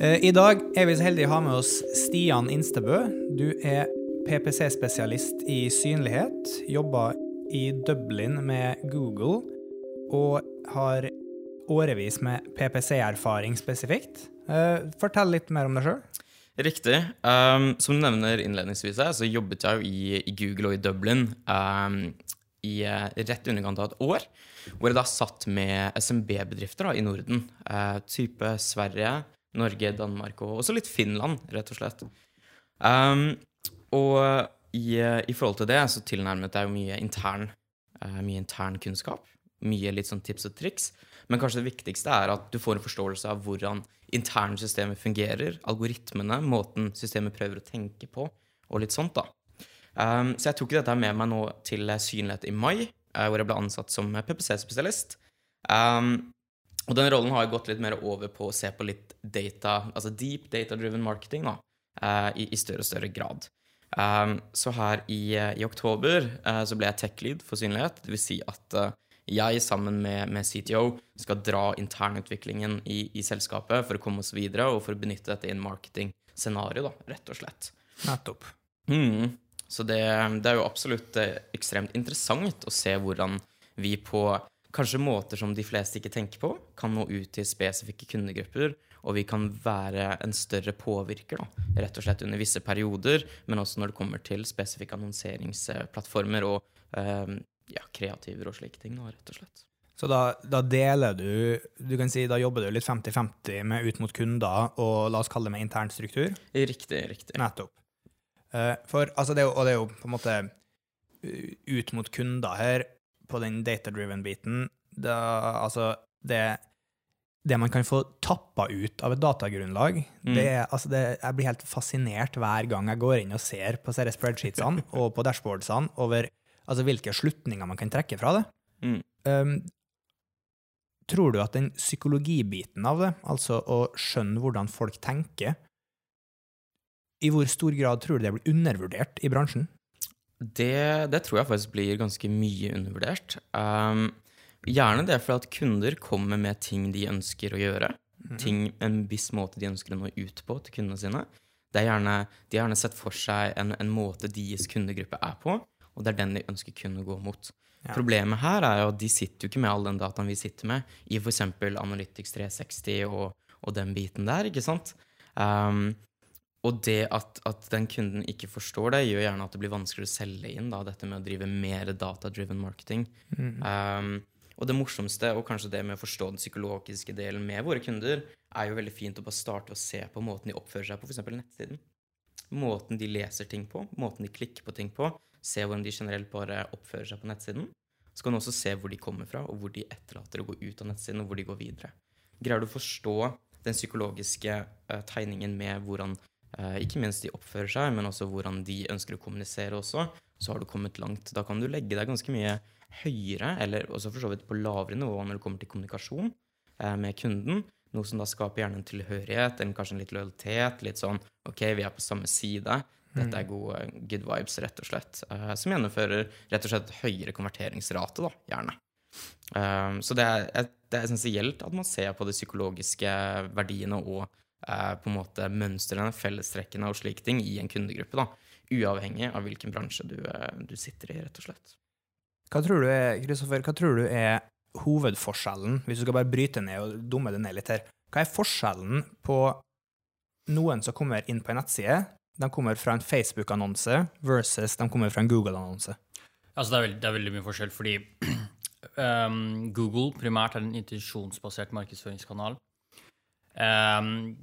Eh, I dag er vi så heldige å ha med oss Stian Instebø. Du er PPC-spesialist i synlighet, jobber i Dublin med Google og har årevis med PPC-erfaring spesifikt. Eh, Fortell litt mer om deg sjøl. Riktig. Um, som du nevner innledningsvis, så jobbet jeg jo i, i Google og i Dublin um, i uh, rett underkant av et år. Hvor jeg da satt med SMB-bedrifter i Norden. Uh, type Sverige, Norge, Danmark og også litt Finland, rett og slett. Um, og i, i, forhold til det så tilnærmet jeg jo mye intern, uh, mye intern kunnskap. Mye litt sånn tips og triks. Men kanskje det viktigste er at du får en forståelse av hvordan interne systemet fungerer, algoritmene, måten systemet prøver å tenke på, og litt sånt, da. Um, så jeg tok dette med meg nå til Synlighet i mai, uh, hvor jeg ble ansatt som PPC-spesialist. Um, og den rollen har gått litt mer over på å se på litt data, altså deep data-driven marketing, da, uh, i, i, større og større grad. Um, så her i, i oktober uh, så ble jeg tech-lead for synlighet, Det vil Si at jeg sammen med, med CTO skal dra internutviklingen i, i, selskapet for å komme oss videre og for å benytte dette i en marketing-scenario, rett og slett. Nettopp. Mm. Så det, det, er jo absolutt eh, ekstremt interessant å se hvordan vi på kanskje måter som de fleste ikke tenker på, kan nå ut til spesifikke kundegrupper, og vi kan være en større påvirker, da, rett og slett under visse perioder, men også når det kommer til spesifikke annonseringsplattformer og eh, ja, kreativer og slike ting, da, rett og slett. Så da, da, deler du du kan si, Da jobber du litt 50-50 med ut mot kunder og la oss kalle det med intern struktur? Riktig, riktig. Nettopp. Uh, for, altså det, og det er jo på en måte ut mot kunder her, på den data-driven biten da, Altså, det det man kan få tappa ut av et datagrunnlag mm. det, altså det, Jeg blir helt fascinert hver gang jeg går inn og ser på spreadsheetsene og på dashboardsene over Altså hvilke slutninger man kan trekke fra det. Mm. Um, tror du at den psykologibiten av det, altså å skjønne hvordan folk tenker, i hvor stor grad tror du det blir undervurdert i bransjen? Det, det tror jeg faktisk blir ganske mye undervurdert. Um, gjerne det for at kunder kommer med ting de ønsker å gjøre. Mm. Ting, en viss måte de ønsker å nå ut på til kundene sine. Gjerne, de har gjerne sett for seg en, en måte deres kundegruppe er på, og det er den de ønsker kun å gå mot. Ja. Problemet her er jo at de sitter jo ikke med all den dataen vi sitter med, i f.eks. Analytics 360 og, og, den biten der, ikke sant? Um, og det at, at, den kunden ikke forstår det, gjør gjerne at det blir vanskeligere å selge inn da, dette med å drive mer data-driven marketing. Mm. Um, og det morsomste, og kanskje det med å forstå den psykologiske delen med våre kunder, er jo veldig fint å bare starte å se på måten de oppfører seg på f.eks. nettsiden. Måten de leser ting på, måten de klikker på ting på, se hvordan de generelt bare oppfører seg på nettsiden. Så kan du også se hvor de kommer fra, og hvor de etterlater å gå ut av nettsiden, og hvor de går videre. Greier du å forstå den psykologiske uh, tegningen med hvordan ikke minst de oppfører seg, men også hvordan de ønsker å kommunisere også, så har du kommet langt. Da kan du legge deg ganske mye høyere, eller også for så vidt på lavere nivå når det kommer til kommunikasjon uh, med kunden. Noe som da skaper gjerne en tilhørighet, en, kanskje en litt lojalitet. Litt sånn OK, vi er på samme side. Dette er mm. gode good vibes, rett og slett. Uh, som gjennomfører rett og slett høyere konverteringsrate, da, gjerne. Så det er, det er, essensielt at man ser på de psykologiske verdiene og uh, på en måte mønstrene, fellestrekkene og slike ting i en kundegruppe. da, Uavhengig av hvilken bransje du, du sitter i, rett og slett. Hva tror du er, Kristoffer, hva tror du er hovedforskjellen, hvis du skal bare bryte ned og dumme det ned litt her, hva er forskjellen på noen som kommer inn på en nettside, de kommer fra en Facebook-annonse versus de kommer fra en Google-annonse? Altså, det er, veldig, det er, veldig, mye forskjell, fordi um, Google primært er en intensjonsbasert markedsføringskanal. Um,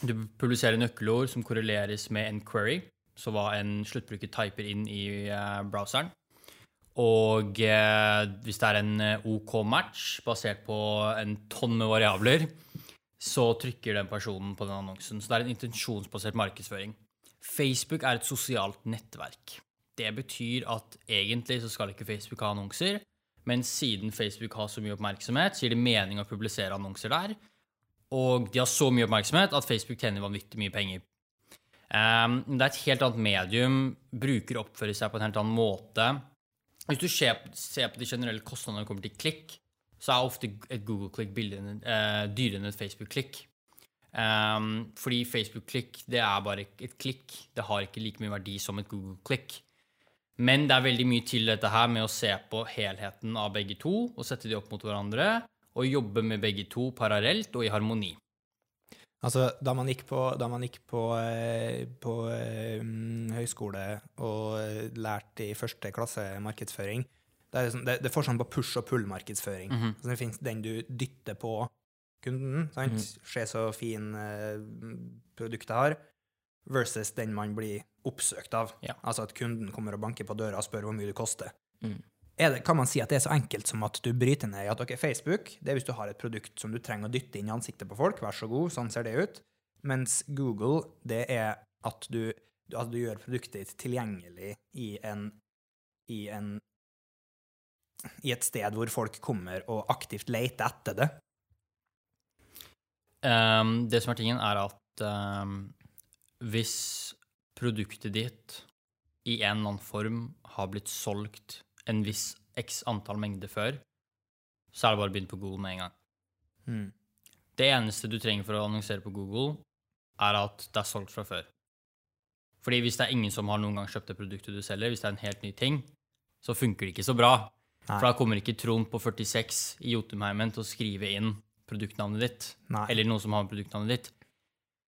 du publiserer nøkkelord som korreleres med en query, så hva en sluttbruker typer inn i uh, browseren. Og uh, hvis det er en uh, OK match basert på en tonn med variabler, så trykker den personen på den annonsen. Så det er en intensjonsbasert markedsføring. Facebook er et sosialt nettverk. Det betyr at egentlig så skal ikke Facebook ha annonser, men siden Facebook har så mye oppmerksomhet, så gir det mening å publisere annonser der. Og de har så mye oppmerksomhet at Facebook tjener vanvittig mye penger. Um, det er et helt annet medium. Brukere oppfører seg på en helt annen måte. Hvis du ser, ser på de generelle kostnadene når det kommer til klikk, så er ofte et Google-klikk uh, dyrere enn et Facebook-klikk. Um, fordi Facebook-klikk det er bare et klikk. Det har ikke like mye verdi som et Google-klikk. Men det er veldig mye til dette her med å se på helheten av begge to og sette de opp mot hverandre og jobbe med begge to parallelt og i harmoni. Altså, da man gikk på, man gikk på, eh, på um, høyskole og eh, lærte i første klasse markedsføring, det liksom, det, det er forskjell på push- og pull-markedsføring. altså, det finnes den du dytter på kunden, sant? Se så fin eh, produktet har, versus den man blir oppsøkt av. Ja. Altså at kunden kommer og banker på døra og spør hvor mye det koster. Mm. Det, kan man si at det er så enkelt som at du bryter ned i at okay, Facebook det er hvis du har et produkt som du trenger å dytte inn i ansiktet på folk, vær så god, sånn ser det ut. Mens Google, det er at du, at du gjør produktet ditt tilgjengelig i en, i en i et sted hvor folk kommer og aktivt leter etter det. Um, det som er tingen, er at um, hvis produktet ditt i en eller annen form har blitt solgt en viss x antall mengder før, så er det bare å begynne på Google med en gang. Mm. Det eneste du trenger for å annonsere på Google, er at det er solgt fra før. Fordi hvis det er ingen som har noen gang kjøpt det produktet du selger, hvis det er en helt ny ting, så funker det ikke så bra. Nei. For da kommer ikke Trond på 46 i Jotunheimen til å skrive inn produktnavnet ditt. Nei. Eller noen som har produktnavnet ditt.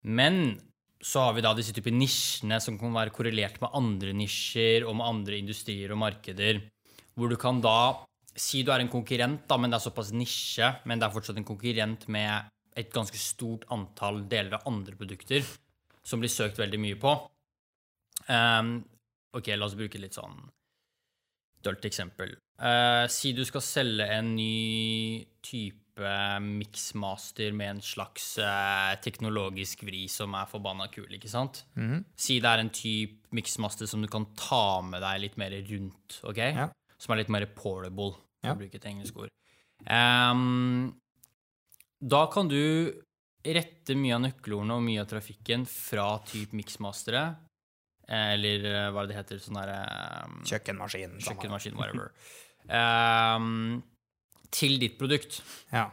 Men så har vi da disse typer nisjene som kan være korrelert med andre nisjer og med andre industrier og markeder, hvor du kan da si du er en konkurrent, da, men det er såpass nisje, men det er fortsatt en konkurrent med et ganske stort antall deler av andre produkter som blir søkt veldig mye på. Um, ok, la oss bruke litt sånn dølt eksempel. Uh, si du skal selge en ny type mixmaster med en slags eh, teknologisk vri som er forbanna kul, ikke sant? Mhm. Si det er en type mixmaster som du kan ta med deg litt mer rundt, ok? Ja. Som er litt mer portable, for Ja. å bruke et engelsk ord. Um, da kan du rette mye av nøkkelordene og mye av trafikken fra type mixmastere, eh, eller eh, hva det heter, sånn derre um, Kjøkkenmaskin. kjøkkenmaskin, whatever, um, til ditt produkt Ja.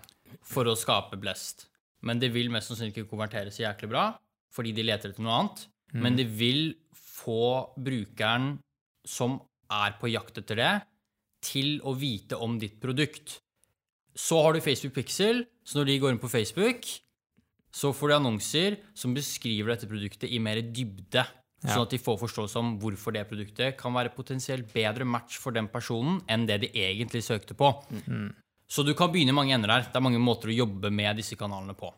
for å skape blest. Men det vil mest sannsynlig ikke konvertere så jæklig bra, fordi de leter etter noe annet. Men det vil få brukeren som er på jakt etter det, til å vite om ditt produkt. Så har du Facebook Pixel, så når de går inn på Facebook, så får de annonser som beskriver dette produktet i mer dybde. Ja. Sånn at de får forståelse om hvorfor det produktet kan være potensielt bedre match for den personen enn det de egentlig søkte på. Så du kan begynne i mange ender der. Det er mange måter å jobbe med disse kanalene på.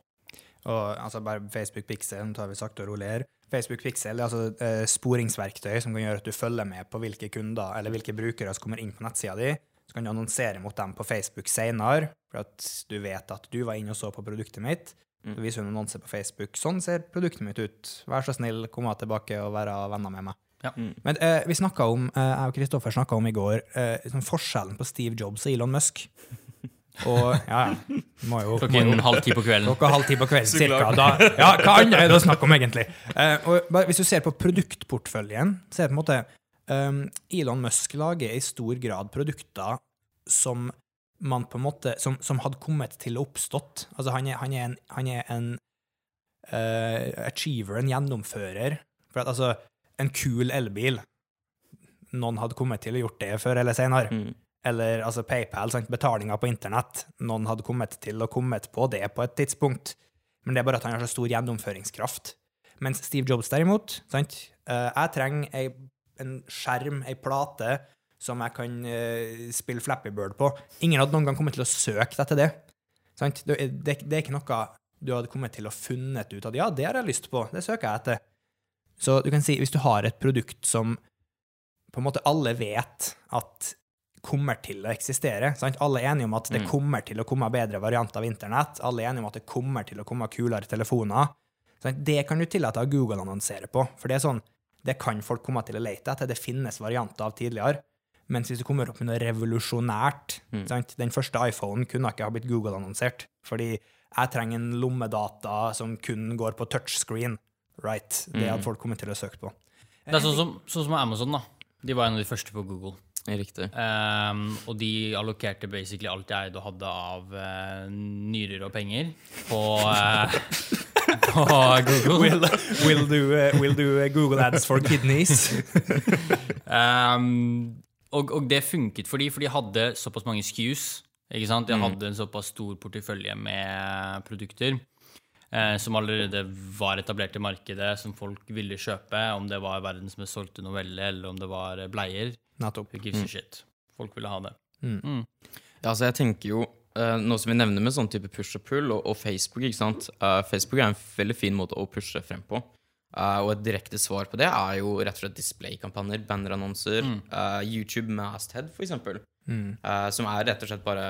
Og altså bare Facebook Pixel, tar vi sakte og rolig her. Facebook Pixel er altså et sporingsverktøy som kan gjøre at du følger med på hvilke kunder eller hvilke brukere som kommer inn på nettsida di. Så kan du annonsere mot dem på Facebook senere, for at du vet at du var inne og så på produktet mitt. Så viser du en annonse på Facebook. Sånn ser produktet mitt ut. Vær så snill, kom tilbake og være venner med meg. Ja. Men eh, vi om, eh, jeg og Kristoffer snakka om i går, eh, sånn forskjellen på Steve Jobs og Elon Musk. Og ja, ja. Må jo, må jo halv ti på kvelden. Klokka halv ti på kvelden, cirka. Da, ja, hva annet er det å snakke om, egentlig? Eh, og bare, hvis du ser på produktportføljen, så er det på en måte um, Elon Musk lager i stor grad produkter som man på en måte Som, som hadde kommet til å oppstått. Altså, han er, han er en, han er en uh, achiever, en gjennomfører. For at altså, en kul elbil Noen hadde kommet til å gjort det før eller senere Mm. Eller altså PayPal, sant? betalinger på internett. Noen hadde kommet til å kommet på det på et tidspunkt, men det er bare at han har så stor gjennomføringskraft. Mens Steve Jobs derimot, sant? Eh, jeg trenger ei, en skjerm, ei plate, som jeg kan eh, spille Flappy Bird på. Ingen hadde noen gang kommet til å søke etter det. Sant? Det, det, det er ikke noe du hadde kommet til å funnet ut at ja, det har jeg lyst på, det søker jeg etter. Så du kan si, hvis du har et produkt som på en måte alle vet at kommer til å eksistere. Sant? Alle er enige om at det Mm. kommer til å komme bedre varianter av internett. Alle er enige om at det kommer til å komme kulere telefoner. Sant? Det kan du tillate at Google annonsere på, for det er sånn, det kan folk komme til å lete etter. Det finnes varianter av tidligere. Mens hvis du kommer opp med noe revolusjonært Mm. sant? Den første iPhonen kunne ikke ha blitt Google-annonsert, fordi jeg trenger en lommedata som kun går på touchscreen. Right. Det hadde folk kommet til å søke på. Det er sånn som, sånn som Amazon, da. De var en av de første på Google. Riktig. Um, og de allokerte basically alt jeg eide og hadde av uh, nyrer og penger på, uh, på Google. Will, will, do, uh, will do Google ads for kidneys. Um, og, og det funket for de, for de hadde såpass mange SKUs. Ikke sant? De hadde en såpass stor portefølje med produkter som allerede var etablert i markedet, som folk ville kjøpe, om det var verdens mest solgte novelle, eller om det var eh, bleier. Nettopp. Who gives a shit? Folk ville ha det. Ja, altså jeg tenker jo eh, Noe som vi nevner med sånn type push og pull, og, og Facebook ikke sant? Uh, Facebook er en veldig fin måte å pushe frem på. Uh, og et direkte svar på det er jo rett og slett displaykampanjer, bannerannonser, eh, YouTube Masthead, for eksempel. Eh, som er rett og slett bare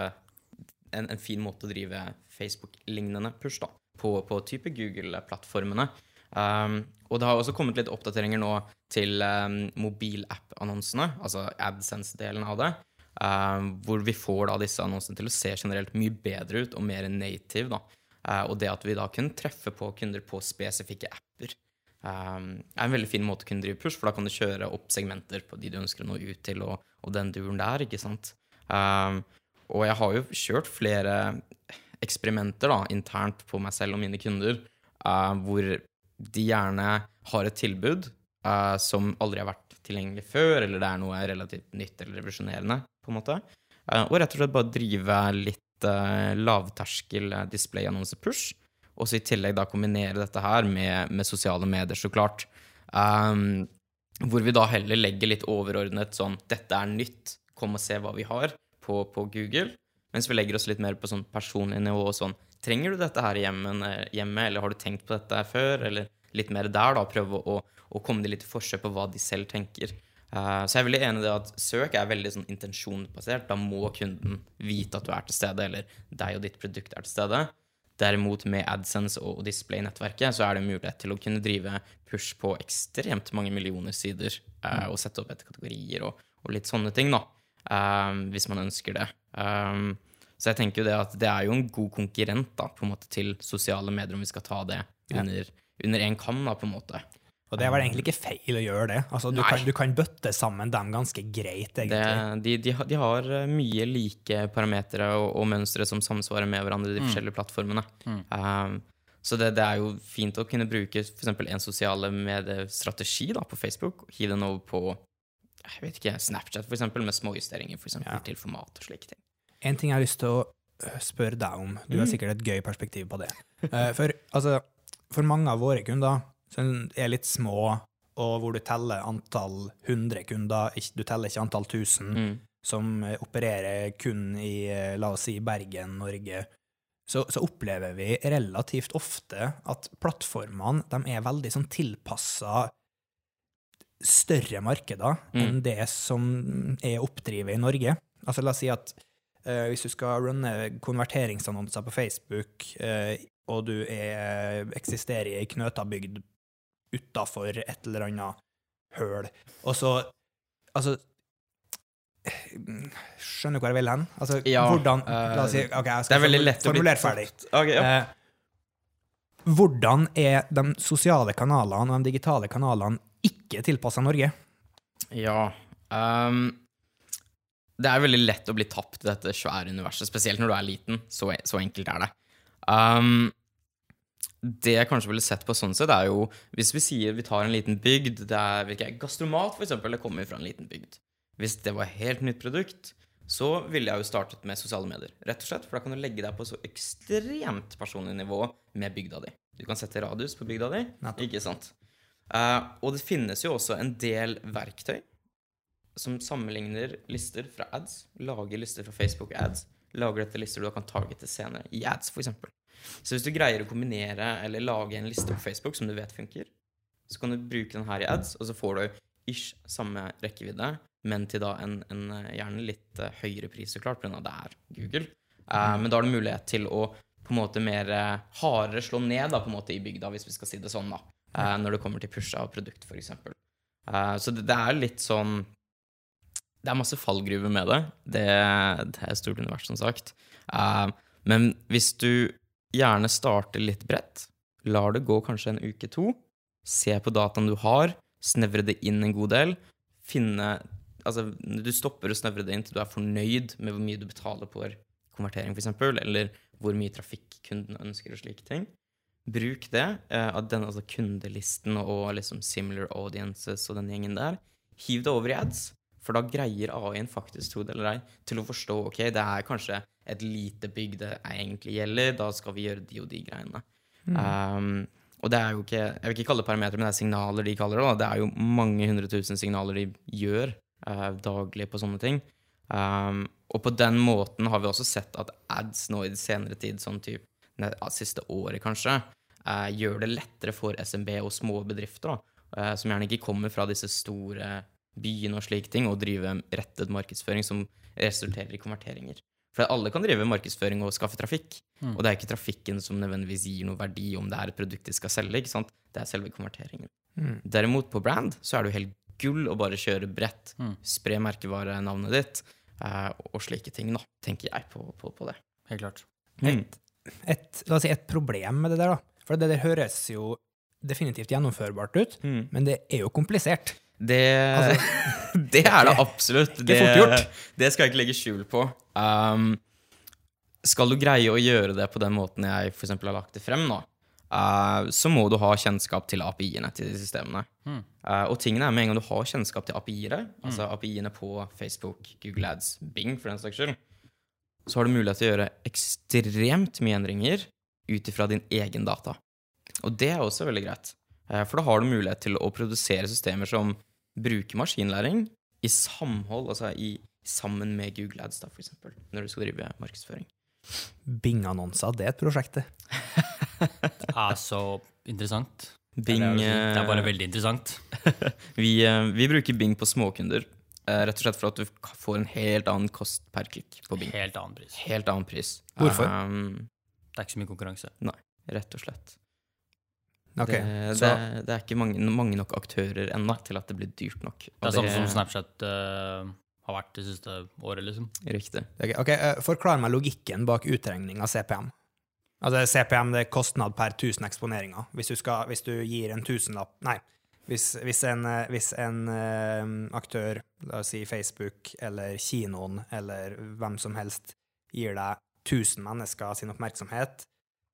en, en fin måte å drive Facebook-lignende push da, på, på type Google-plattformene. Um, og det har også kommet litt oppdateringer nå til um, mobilapp-annonsene, altså AdSense-delen av det. Um, hvor vi får da disse annonsene til å se generelt mye bedre ut og mer native. da. Uh, og det at vi da kunne treffe på kunder på spesifikke apper, um, er en veldig fin måte å kunne drive push, for da kan du kjøre opp segmenter på de du ønsker å nå ut til, og, og den duren der, ikke sant. Um, og jeg har jo kjørt flere eksperimenter da, internt på meg selv og mine kunder, uh, hvor de gjerne har et tilbud uh, som aldri har vært tilgjengelig før, eller det er noe relativt nytt eller revolusjonerende, på en måte. Uh, og rett og slett bare drive litt lavterskel displayannonse-push, og så i tillegg da kombinere dette her med, med sosiale medier, så klart. Um, hvor vi da heller legger litt overordnet sånn 'Dette er nytt, kom og se hva vi har' på, på Google. Mens vi legger oss litt mer på sånn personlig nivå og sånn Trenger du dette her hjemme, hjemme, eller har du tenkt på dette her før? Eller litt mer der, da. Prøve å, å komme de litt i forskjell på hva de selv tenker. Uh, så jeg er veldig enig i det at søk er veldig sånn intensjonsbasert. Da må kunden vite at du er til stede, eller deg og ditt produkt er til stede. Derimot med AdSense og display-nettverket så er det mulighet til å kunne drive push på ekstremt mange millioner sider uh, og sette opp etter kategorier og, og litt sånne ting, da. Um, hvis man ønsker det. Um, så jeg tenker jo det at det er jo en god konkurrent da, på en måte til sosiale medier, om vi skal ta det under, under en kam, da, på en måte. Og det er vel egentlig ikke feil å gjøre det. Altså, du, kan, du kan bøtte sammen dem ganske greit, Det, de, de, har- de har eh, mye like parametere og, og mønstre som samsvarer med hverandre, de forskjellige plattformene. Um, så det, det er jo fint å kunne bruke f.eks. en sosiale medier-strategi på Facebook, hive den over på jeg vet ikke, Snapchat, for eksempel, med småjusteringer for eksempel, Ja. til format og slike ting. En ting jeg har lyst til å øh, spørre deg om, du har sikkert et gøy perspektiv på det. Eh, For, altså, for mange av våre kunder som er litt små, og hvor du teller antall hundre kunder, du teller ikke antall tusen, Mm. som eh, opererer kun i, eh, la oss si, Bergen, Norge, så, så opplever vi relativt ofte at plattformene de er veldig sånn tilpassa større markeder Mm. enn det som er oppdrivet i Norge. Altså, la oss si at uh, hvis du skal runne konverteringsannonser på Facebook, uh, og du er, eksisterer i ei knøtabygd utafor et eller annet høl, og så Altså Skjønner du hvor jeg vil hen? Altså, Ja, hvordan eh, La oss si OK, jeg skal er formulere ferdig. Okay, ja. uh, hvordan er de sosiale kanalene og de digitale kanalene ikke tilpassa Norge? Ja. Um, det er veldig lett å bli tapt i dette svære universet, spesielt når du er liten. Så, så enkelt er det. Um, det jeg kanskje ville sett på sånn sett, er jo Hvis vi sier vi tar en liten bygd det er, jeg, Gastromat, for eksempel, det kommer fra en liten bygd. Hvis det var et helt nytt produkt, så ville jeg jo startet med sosiale medier. Rett og slett, For da kan du legge deg på så ekstremt personlig nivå med bygda di. Du kan sette radius på bygda di, ikke sant? Eh, og det finnes jo også en del verktøy som sammenligner lister fra ads, lager lister fra Facebook ads, lager dette lister du kan targete senere i ads, f.eks. Så hvis du greier å kombinere eller lage en liste på Facebook som du vet funker, så kan du bruke den her i ads, og så får du ish samme rekkevidde, men til da en, en eh, gjerne litt eh, høyere pris, så klart, pga. det er Google. Uh, men da har du mulighet til å på en måte mer hardere slå ned da, på en måte i bygda, hvis vi skal si det sånn, da. Eh, når det kommer til pusha av produkt, f.eks. Uh, så det, det er litt sånn Det er masse fallgruver med det. Det, det er et stort univers, som sagt. Uh, men hvis du gjerne starter litt bredt, lar det gå kanskje en uke, to, se på dataen du har, snevre det inn en god del, finne Altså, du stopper å snevre det inn til du er fornøyd med hvor mye du betaler på konvertering, f.eks., eller hvor mye trafikk kunden ønsker, og slike ting. Bruk det, Uh, den altså kundelisten og liksom similar audiences og den gjengen der. Hiv det over i ads, for da greier AI-en faktisk, tro det eller ei, til å forstå ok, det er kanskje et lite bygg det egentlig gjelder, da skal vi gjøre de og de greiene. Um, og det er jo ikke Jeg vil ikke kalle det parametere, men det er signaler de kaller det. Da. Det er jo mange hundre tusen signaler de gjør uh, daglig på sånne ting. Um, og på den måten har vi også sett at ads nå i senere tid, sånn typ ne- ja, siste året kanskje, eh, gjør det lettere for SMB og små bedrifter, da, eh, som gjerne ikke kommer fra disse store byene og slike ting, å drive rettet markedsføring som resulterer i konverteringer. For alle kan drive markedsføring og skaffe trafikk, og det er ikke trafikken som nødvendigvis gir noe verdi om det er et produkt de skal selge, ikke sant? Det er selve konverteringen. Mm. Derimot på brand så er det jo helt gull å bare kjøre bredt, Mm. spre merkevarenavnet ditt, eh, og slike ting, da, tenker jeg på, på, på det. Helt klart. Mm. Et, la oss si et problem med det der, da. For det der høres jo definitivt gjennomførbart ut, Mm. men det er jo komplisert. Det, det er det absolutt. Det, det skal jeg ikke legge skjul på. Um, skal du greie å gjøre det på den måten jeg for har lagt det frem nå, uh, så må du ha kjennskap til API-ene til de systemene. Mm. Uh, og tingene er med en gang du har kjennskap til API-ere, altså API-ene på Facebook, Google Ads, Bing for den saks skyld, så har du mulighet til å gjøre ekstremt mye endringer ut ifra din egen data. Og det er også veldig greit. Eh, For da har du mulighet til å produsere systemer som bruker maskinlæring i samhold, altså i, sammen med Google Ads, da, for eksempel, når du skal drive markedsføring. Bing-annonser, det er et prosjekt, det. Det er så interessant. Bing, det, er, det er bare eh, veldig interessant. vi, eh, vi bruker Bing på småkunder, rett og slett for at du får en helt annen kost per klikk på Bing. Helt annen pris. Helt annen pris. Hvorfor? Um, Det er ikke så mye konkurranse. Nei, rett og slett. Ok, det, så det, det er ikke mange, mange nok aktører ennå til at det blir dyrt nok. Det er samme som Snapchat uh, har vært det siste året, liksom. Riktig. Ok, ok, uh, Forklar meg logikken bak utregning av CPM. Altså CPM det er kostnad per 1000 eksponeringer. Hvis du, skal, hvis du gir en tusenlapp Nei. Hvis, hvis en, eh, hvis en eh, aktør, la oss si Facebook eller kinoen eller hvem som helst, gir deg 1000 mennesker sin oppmerksomhet,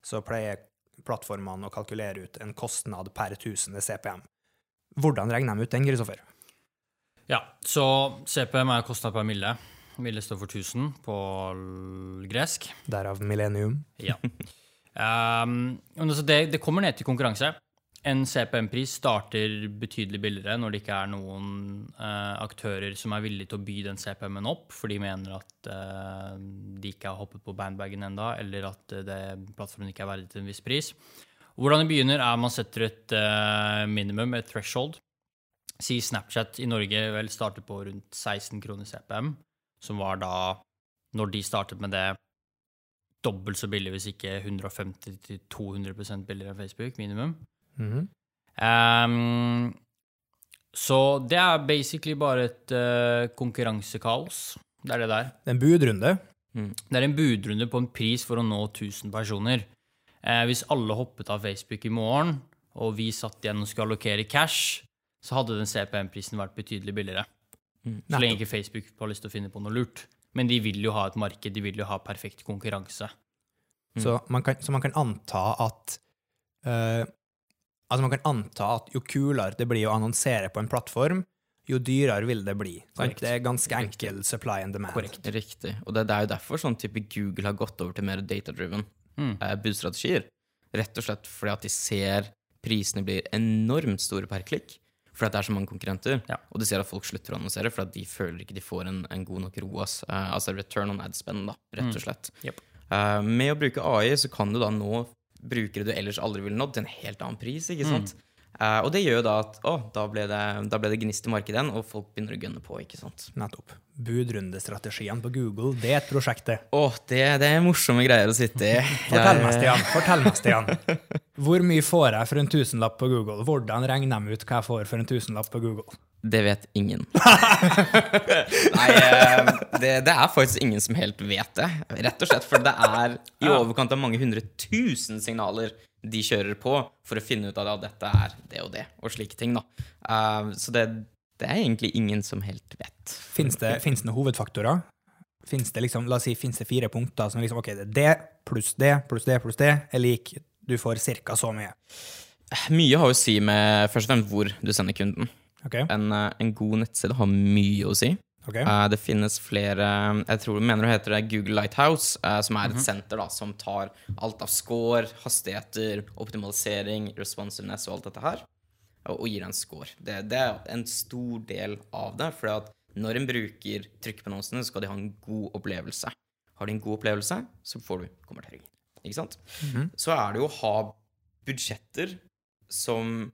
så pleier plattformene å kalkulere ut en kostnad per 1000 CPM. Hvordan regner de ut den, Kristoffer? Ja, så CPM er kostnad per mille. Mille står for 1000 på gresk. Derav millennium. Ja. Um, det, det kommer ned til konkurranse. En CPM-pris starter betydelig billigere når det ikke er noen eh, aktører som er villige til å by den CPM-en opp, for de mener at eh, de ikke har hoppet på bandbagen enda, eller at eh, det, plattformen ikke er verdig til en viss pris. Hvordan det begynner, er man setter et eh, minimum, et threshold. Si Snapchat i Norge vel starter på rundt 16 kroner CPM, som var da, når de startet med det, dobbelt så billig, hvis ikke 150-200% billigere enn Facebook, minimum. Mhm. um, så det er basically bare et uh, konkurransekaos. Det er det der. Er en budrunde. Mm. Det er en budrunde på en pris for å nå 1000 personer. Uh, hvis alle hoppet av Facebook i morgen, og vi satt igjen og skulle allokere cash, så hadde den CPM-prisen vært betydelig billigere. Mm. Så lenge ikke Facebook har lyst til å finne på noe lurt. Men de vil jo ha et marked, de vil jo ha perfekt konkurranse. Så man kan, så man kan anta at eh, Altså, man kan anta at jo kulere det blir å annonsere på en plattform, jo dyrere vil det bli. Korrekt. Det er ganske enkel supply and demand. Korrekt. Riktig. Og det, det er jo derfor sånn type Google har gått over til mer data-driven Mm. eh, budstrategier. Rett og slett fordi at de ser prisene blir enormt store per klikk. Fordi at det er så mange konkurrenter. Ja. Og de ser at folk slutter å annonsere fordi at de føler ikke de får en, en god nok ROAS. Eh, altså return on ad spend, da, rett og slett. Jep. Eh, med å bruke AI så kan du da nå brukere du ellers aldri ville nådd, til en helt annen pris. ikke sant? Eh, og det gjør jo da at å, da ble det, da ble det gnist i markedet igjen, og folk begynner å gønne på. ikke sant? Nettopp. Budrundestrategien på Google, det er et prosjekt, det. Å, det, det er morsomme greier å sitte i. Fortell meg, Stian. Fortell meg, Stian. Hvor mye får jeg for en tusenlapp på Google? Hvordan regner de ut hva jeg får for en tusenlapp på Google? Det vet ingen. Nei, eh, det, det er faktisk ingen som helt vet det. Rett og slett for det er i overkant av mange hundre tusen signaler de kjører på for å finne ut av at dette er det og det, og slike ting. da. Uh, Så det, det er egentlig ingen som helt vet. Fins det, finnes det noen hovedfaktorer? Fins det liksom, la oss si, finnes det fire punkter som liksom, ok, det er det pluss det pluss det pluss det er lik du får ca. så mye. Mye har å si med først og fremst hvor du sender kunden. Ok? En, eh, en god nettside har mye å si. Okay. Uh, det finnes flere Jeg tror du mener det heter det Google Lighthouse, uh, som er et senter da, som tar alt av score, hastigheter, optimalisering, responsiveness og alt dette her, og, og gir en score. Det, det er en stor del av det, for når en bruker trykker på annonsene, så skal de ha en god opplevelse. Har de en god opplevelse, så får du konvertering. Ikke sant? Så er det jo å ha budsjetter som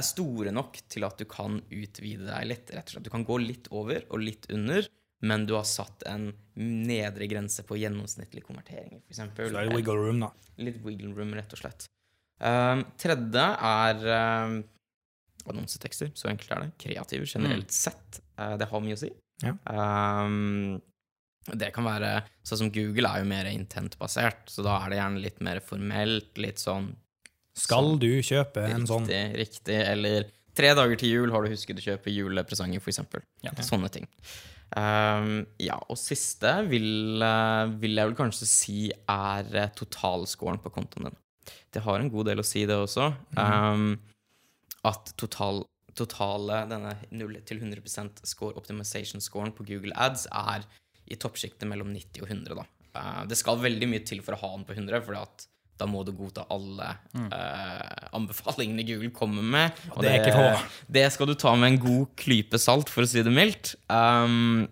er store nok til at du kan utvide deg litt. rett og slett. Du kan gå litt over og litt under, men du har satt en nedre grense på gjennomsnittlig konvertering, for Så det er wiggle room, da. Litt wiggle room, rett og slett. Um, tredje er um, annonsetekster. Så enkelt er det. Kreative generelt sett. Uh, det har mye å si. Ja. Um, det kan være Sånn som Google er jo mer intentbasert, så da er det gjerne litt mer formelt, litt sånn Skal du kjøpe en sånn? Riktig. Eller tre dager til jul har du husket å kjøpe julepresanger, eksempel. Ja. Sånne ting. Um, ja, og siste vil, eh, vil jeg vel kanskje si er uh, totalscoren på kontoen din. Det har en god del å si, det også. Um, at total, totale, denne 0 til 100 score optimization-scoren på Google Ads er i toppsjiktet mellom 90 og 100, da. Uh, det skal veldig mye til for å ha den på 100, for at da må du godta alle eh, anbefalingene Google kommer med. Og Det det. Det skal du ta med en god klype salt, for å si det mildt. Um,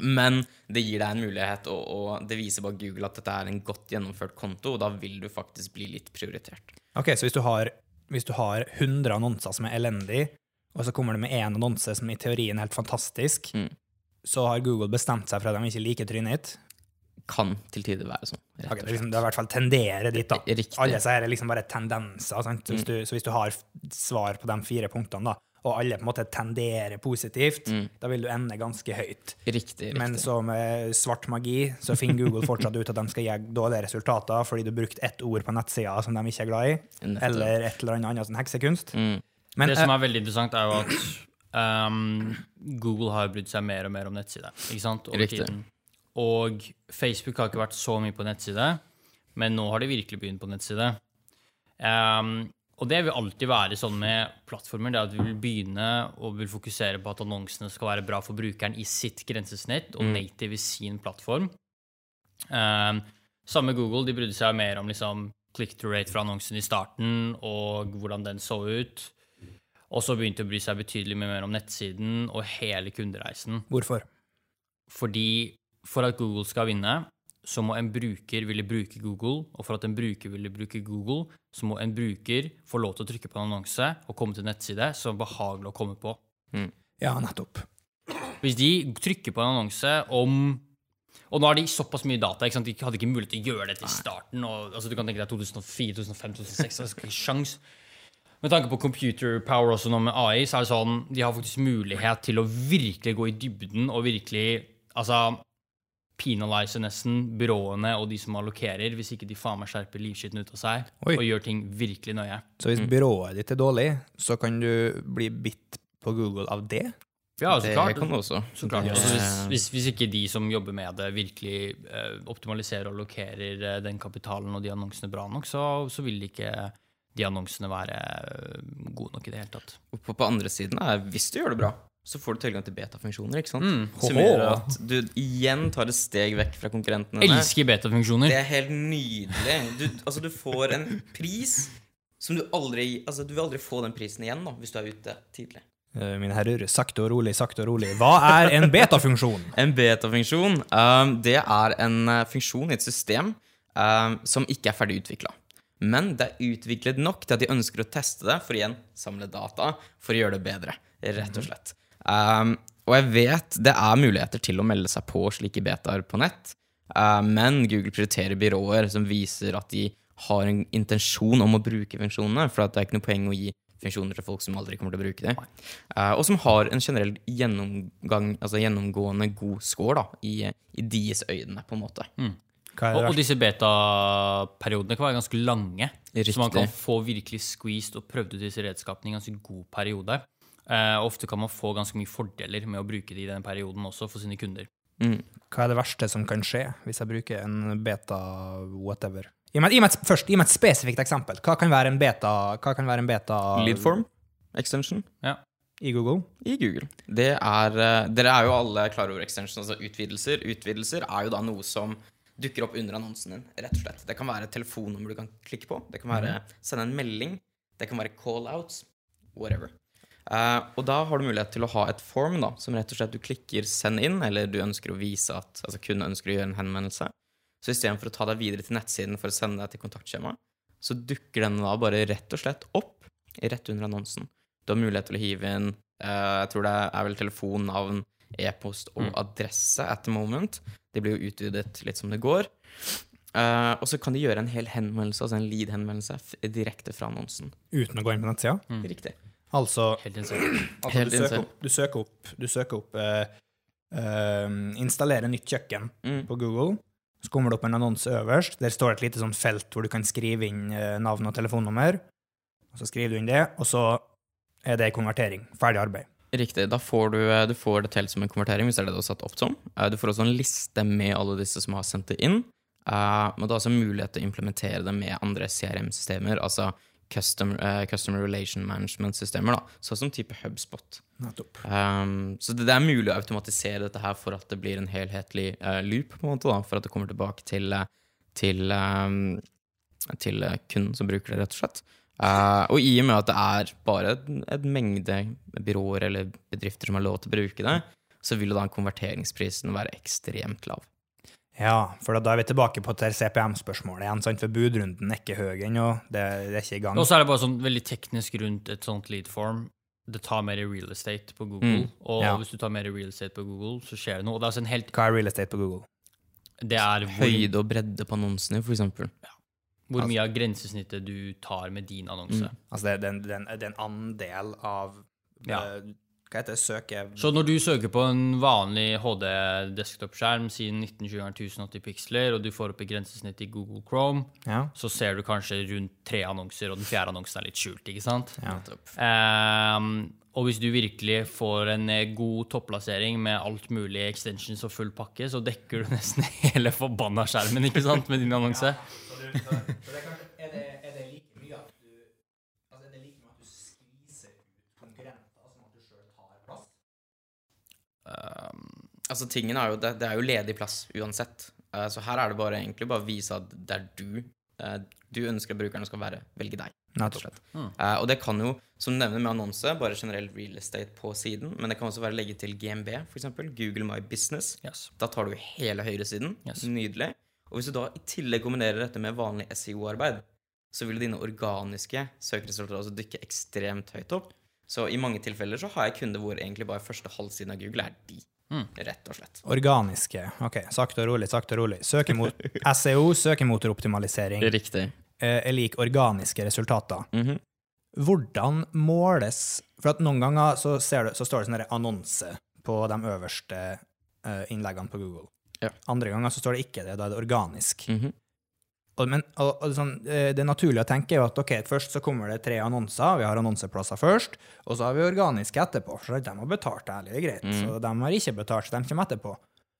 men det gir deg en mulighet, og, og det viser bare Google at dette er en godt gjennomført konto, og da vil du faktisk bli litt prioritert. Ok, Så hvis du har, hvis du har 100 annonser som er elendige, og så kommer du med én annonse som i teorien er helt fantastisk, Mm. så har Google bestemt seg for at de ikke liker trynet ditt. Kan til tider være sånn. rett og det, er liksom, det er i hvert fall tendere dit, da. Riktig. Alle disse her er liksom bare tendenser. Sant? Så, hvis du, så hvis du har svar på de fire punktene, da, og alle på en måte tenderer positivt, da vil du ende ganske høyt. Riktig, riktig. Men så med svart magi så finner Google fortsatt ut at de skal gi dårlige resultater fordi du brukte ett ord på nettsida som de ikke er glad i, Nettopp. eller et eller annet annet sånn heksekunst. Mm. Men det som eh, er veldig interessant, er jo at um, Google har brydd seg mer og mer om nettsida ikke sant, over Riktig. tiden. Og Facebook har ikke vært så mye på nettside, men nå har de virkelig begynt på nettside. Um, og det vil alltid være sånn med plattformer, det at vi vil begynne og vil fokusere på at annonsene skal være bra for brukeren i sitt grensesnitt, og native i sin plattform. Um, samme Google, de brydde seg mer om liksom, click-to-rate fra annonsen i starten, og hvordan den så ut. Og så begynte de å bry seg betydelig mer om nettsiden og hele kundereisen. hvorfor? Fordi for at Google skal vinne, så må en bruker ville bruke Google, og for at en bruker ville bruke Google, så må en bruker få lov til å trykke på en annonse og komme til en nettside som er behagelig å komme på. Ja, nettopp. Hvis de trykker på en annonse om Og nå har de såpass mye data, ikke sant? de hadde ikke mulighet til å gjøre dette i starten. Og, altså, du kan tenke deg 2004, 2005, 2006, det er ikke sjans. Med tanke på computer power også nå med AI, så er det sånn de har faktisk mulighet til å virkelig gå i dybden og virkelig altså penalize nesten byråene og de som allokerer, hvis ikke de faen meg skjerper livskitten ut av seg Oi. og gjør ting virkelig nøye. Så hvis byrået ditt er dårlig, så kan du bli bitt på Google av det? Ja, så det klart. kan du også. Så klart. Det- Altså, hvis, hvis, hvis ikke de som jobber med det, virkelig eh, optimaliserer og allokerer eh, den kapitalen og de annonsene bra nok, så, så vil ikke de annonsene være eh, gode nok i det hele tatt. Og på, på andre siden er hvis du gjør det bra, så får du tilgang til betafunksjoner. ikke sant? Mm. Som gjør at du igjen tar et steg vekk fra konkurrentene. Elsker betafunksjoner. Det er helt nydelig. Du, altså, du får en pris som du aldri Altså, du vil aldri få den prisen igjen da, hvis du er ute tidlig. Eh, Mine herrer, sakte og rolig, sakte og rolig. Hva er en betafunksjon? En beta-funksjon um, det er en uh, funksjon i et system um, som ikke er ferdig utvikla. Men det er utviklet nok til at de ønsker å teste det for igjen samle data for å gjøre det bedre. Rett og slett. Um, og jeg vet det er muligheter til å melde seg på slike betaer på nett, uh, men Google prioriterer byråer som viser at de har en intensjon om å bruke funksjonene, for at det er ikke noe poeng å gi funksjoner til folk som aldri kommer til å bruke dem. Uh, og som har en generell gjennomgang, altså gjennomgående god score da, i, i deres øyne, på en måte. Er Og, og disse betaperiodene kan være ganske lange. Riktig. Så man kan få virkelig squeezed og prøvd ut disse redskapene i en ganske god periode. Eh, ofte kan man få ganske mye fordeler med å bruke det i den perioden også for sine kunder. Mm. Hva er det verste som kan skje hvis jeg bruker en beta whatever Gi meg, gi meg et, først, gi meg et spesifikt eksempel. Hva kan være en beta, hva kan være en beta Leadform extension i Google? i Google. Det er, eh, dere er jo alle klar over extension, altså utvidelser. Utvidelser er jo da noe som dukker opp under annonsen din, rett og slett. Det kan være et telefonnummer du kan klikke på. Det kan være sende en melding. Det kan være call-outs. Whatever. Eh, og da har du mulighet til å ha et form da, som rett og slett du klikker 'send inn', eller du ønsker å vise at altså kun ønsker å gjøre en henvendelse. Så istedenfor å ta deg videre til nettsiden for å sende deg til kontaktskjemaet, så dukker den da bare rett og slett opp rett under annonsen. Du har mulighet til å hive inn uh, jeg tror det er vel telefon, navn, e-post og adresse at the moment. Det blir jo utvidet litt som det går. Uh, og så kan de gjøre en hel henvendelse, altså en lead-henvendelse, direkte fra annonsen. Uten å gå inn på nettsida? Riktig. Altså, Helt altså Helt du, søker opp, du søker opp, du søker opp uh, uh, installere nytt kjøkken Mm. på Google. Så kommer det opp en annonse øverst. Der står et lite sånn felt hvor du kan skrive inn eh, navn og telefonnummer. Og så skriver du inn det, og så er det konvertering. Ferdig arbeid. Riktig. Da får du, du får det til som en konvertering, hvis det er det du har satt opp som. Eh, Du får også en liste med alle disse som har sendt det inn. Eh, Men du har også mulighet til å implementere det med andre CRM-systemer, altså custom, uh, Customer Relation Management-systemer, sånn som type HubSpot. Um, så det, det er mulig å automatisere dette her for at det blir en helhetlig uh, loop, på en måte, da, for at det kommer tilbake til, eh, til, um, til eh, kunden som bruker det, rett og slett. Uh, og i og med at det er bare en mengde byråer eller bedrifter som har lov til å bruke det, så vil jo da konverteringsprisen være ekstremt lav. Ja, for da er vi tilbake på det CPM-spørsmålet igjen, sant? for budrunden er ikke høy ennå. Det, det er ikke i gang. Og så er det bare sånn veldig teknisk rundt et sånt lead form. Det tar mer i real estate på Google. Mm, Og ja. hvis du tar mer i real estate på Google, så skjer det noe. Og det er altså en helt Hva er real estate på Google? Det er hvor, Høyde og bredde på annonsene, for eksempel. hvor mye av grensesnittet du tar med din annonse. Altså, det, er en- det, er en- det er en andel av Ja. Hva heter det? Søke... Så når du søker på en vanlig HD desktop-skjerm, si 1920 1080 piksler, og du får opp et grensesnitt i Google Chrome, Ja. så ser du kanskje rundt tre annonser, og den fjerde annonsen er litt skjult, ikke sant? ja. Um, og hvis du virkelig får en eh, god topplassering med alt mulig extensions og full pakke, så dekker du nesten hele forbanna skjermen, ikke sant, med din annonse. Ja. Så det, er det like mye at du altså er det like mye at du skviser ut konkurrenter som at du sjøl tar plass? Ehm, Altså, tingen er jo, det, det er jo ledig plass uansett. Eh, så her er det bare egentlig bare å vise at det er du eh, du ønsker at brukerne skal være, velge deg. rett og slett. Eh, og det kan jo, som du nevner med annonse, bare generell real estate på siden, men det kan også være legge til GMB, f.eks. Google My Business. yes. Da tar du hele høyresiden. Yes. Nydelig. Og hvis du da i tillegg kombinerer dette med vanlig SEO-arbeid, så vil dine organiske søkeresultater også dykke ekstremt høyt opp. Så i mange tilfeller så har jeg kunder hvor egentlig bare første halvsiden av Google er de. Mm. Rett og slett. Organiske. Ok, sakte og rolig, sakte og rolig. Søke mot SEO, søkemotoroptimalisering, Riktig. eh, er lik organiske resultater. Mhm. Hvordan måles For at noen ganger så, ser du, så står det sånn annonse på de øverste eh, innleggene på Google. Ja. Andre ganger så står det ikke det, da er det organisk. Mhm. Og, men, og, og sånn, eh, det naturlige å tenke er jo at ok, først så kommer det tre annonser, vi har annonseplasser først, og så har vi organiske etterpå, for de har betalt ærlig, det er greit, Mm. så de har ikke betalt, så de kommer etterpå.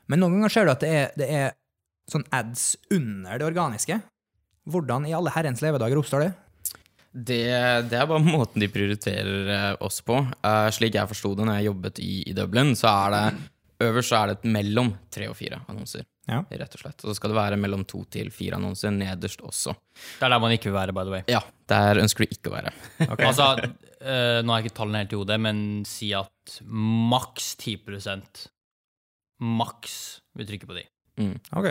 Men noen ganger ser du at det er, det er sånn ads under det organiske. Hvordan i alle herrens levedager oppstår det? Det, det er bare måten de prioriterer eh, oss på. Uh, slik jeg forsto det når jeg jobbet i, i Dublin, så er det øverst så er det et mellom tre og fire annonser. Ja. Rett og slett. Og så skal det være mellom to til fire annonser nederst også. Det er der man ikke vil være, by the way. Ja, der ønsker du ikke å være. Altså, eh, nå har jeg ikke tallene helt i hodet, men si at maks 10% maks vil trykke på de. Mm. Ok.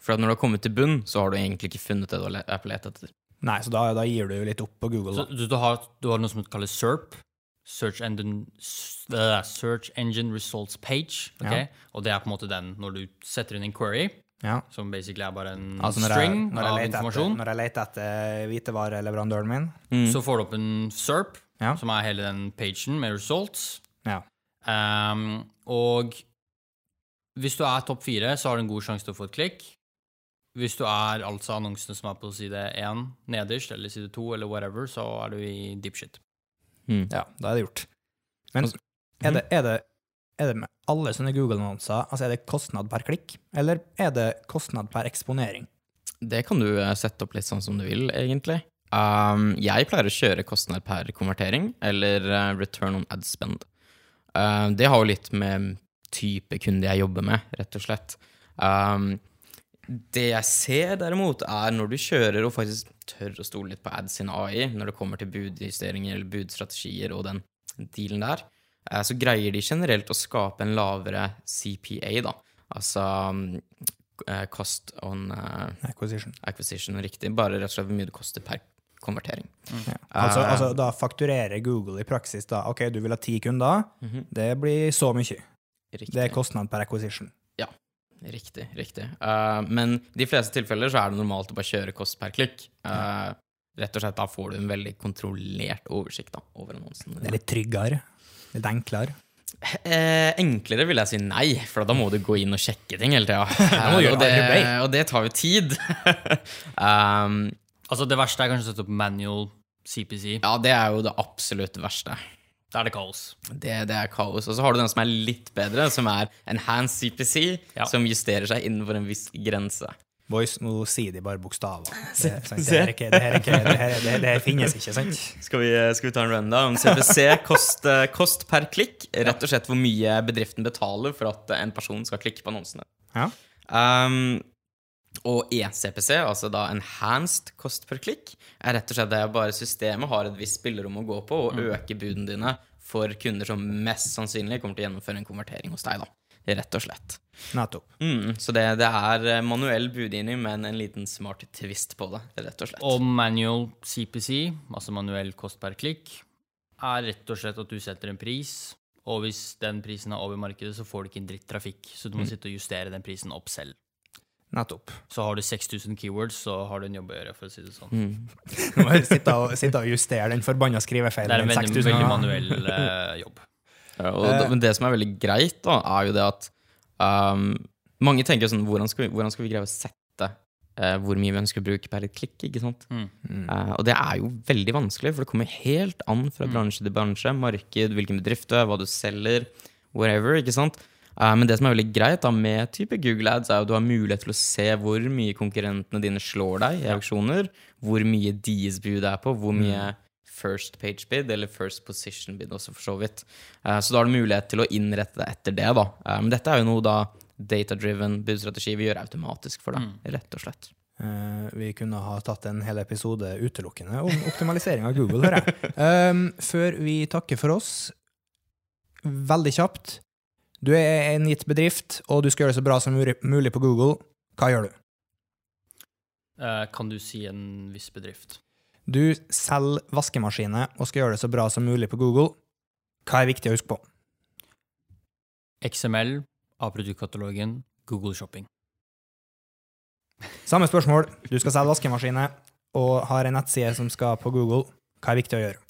For at når du har kommet til bunn, så har du egentlig ikke funnet det du har er på etter. Nei, så da, da gir du jo litt opp på Google. Så du, du, har, du har noe som kalles SERP. Search Engine, eh, Search Engine Results Page. Okay? Ja. Og det er på en måte den når du setter inn en query, Ja. som basically er bare en Altså når jeg, string når, jeg av informasjon. etter, når jeg leter etter hvitevareleverandøren min. Mm. Så får du opp en SERP, Ja. som er hele den pagen med results. Ja. Um, og hvis du er topp fire, så har du en god sjanse til å få et klikk. Hvis du er altså annonsene som er på side 1 nederst, eller side 2, eller whatever, så er du i deep shit. Mm. Ja, da er det gjort. Men Altså- er det, er det, er det med alle sånne Google-annonser, altså er det kostnad per klikk, eller er det kostnad per eksponering? Det kan du eh, sette opp litt sånn som du vil, egentlig. Um, jeg pleier å kjøre kostnad per konvertering, eller eh, return on ad spend. Uh, det har jo litt med type kunde jeg jobber med, rett og slett. Um, det jeg ser derimot, er når du kjører og faktisk tør å stole litt på ads sin AI, når det kommer til budjusteringer eller budstrategier og den dealen der, eh, så greier de generelt å skape en lavere CPA, da. Altså eh, cost on eh, Acquisition. acquisition, riktig. Bare rett og slett hvor mye det koster per konvertering. Ja. Altså, uh, altså, da fakturerer Google i praksis da, ok, du vil ha ti kunder, det blir så mye. Riktig. Det er kostnad per acquisition. Riktig, riktig. Uh, men i de fleste tilfeller så er det normalt å bare kjøre kost per klikk. Eh, rett og slett da får du en veldig kontrollert oversikt da, over annonsen. Det er litt tryggere. Litt enklere. Eh, enklere vil jeg si nei, for da må du gå inn og sjekke ting hele tida. må og, det, og det tar jo tid. um, Altså, det verste er kanskje å sette opp manual CPC. ja, det er jo det absolutt verste. Da er det kaos. Det, det er kaos. Og så har du den som er litt bedre, som er enhanced CPC, Ja. som justerer seg innenfor en viss grense. Boys, nå sier de bare bokstaver. Det, det, finnes ikke, sant? Skal vi, skal vi ta en rundown? CPC, kost, eh, kost per klikk. Rett og slett hvor mye bedriften betaler for at en person skal klikke på annonsene. Ja. Um, og ECPC, altså da enhanced cost per click, er rett og slett det bare systemet har et visst spillerom å gå på, og øke budene dine for kunder som mest sannsynlig kommer til å gjennomføre en konvertering hos deg. da. Rett og slett. Nettopp. Mm, så det, det er eh, manuell budgivning, men en liten smart twist på det. rett og slett. Og manual CPC, altså manuell kost per klikk, er rett og slett at du setter en pris, og hvis den prisen er over markedet, så får du ikke en dritt trafikk, så du må sitte og justere den prisen opp selv. Nettopp. Så har du 6000 keywords, så har du en jobb å gjøre, for å si det sånn. Nå må sitte og, sitte og justere den forbanna Det er en veldig, veldig manuell eh, jobb. Ja, og det, men det som er veldig greit, da, er jo det at um, mange tenker sånn hvordan skal, vi, hvordan skal vi greie å sette uh, hvor mye vi ønsker å bruke per klikk? ikke sant? Mm. Uh, og det er jo veldig vanskelig, for det kommer helt an fra bransje til bransje. Marked, hvilken bedrift du er, hva du selger, whatever. ikke sant? Eh, men det som er veldig greit da med type Google Ads, er at du har mulighet til å se hvor mye konkurrentene dine slår deg i auksjoner, hvor mye deres bud er på, hvor mye first page bid, eller first position bid også, for så vidt. Eh, så da har du mulighet til å innrette deg etter det, da. Eh, men dette er jo noe da data-driven budstrategi vil gjøre automatisk for deg, rett og slett. Eh, vi kunne ha tatt en hel episode utelukkende om optimalisering av Google, hører jeg. Før vi takker for oss, veldig kjapt. Du er en gitt bedrift, og du skal gjøre det så bra som mulig- på Google. Hva gjør du? Eh, kan du si en viss bedrift? Du selger vaskemaskiner og skal gjøre det så bra som mulig på Google. Hva er viktig å huske på? XML av produktkatalogen, Google Shopping. Samme spørsmål. Du skal selge vaskemaskiner og har en nettside som skal på Google. Hva er viktig å gjøre?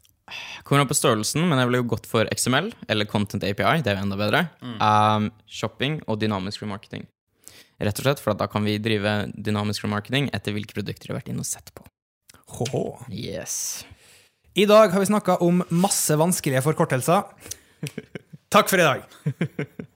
Kommer an på størrelsen, men jeg ville gått for XML eller Content API. Det er jo enda bedre. Um, shopping og dynamisk remarketing. Rett og slett for da kan vi drive dynamisk remarketing etter hvilke produkter vi har vært inne og sett på. Hå-hå. Yes. I dag har vi snakka om masse vanskelige forkortelser. Takk for i dag.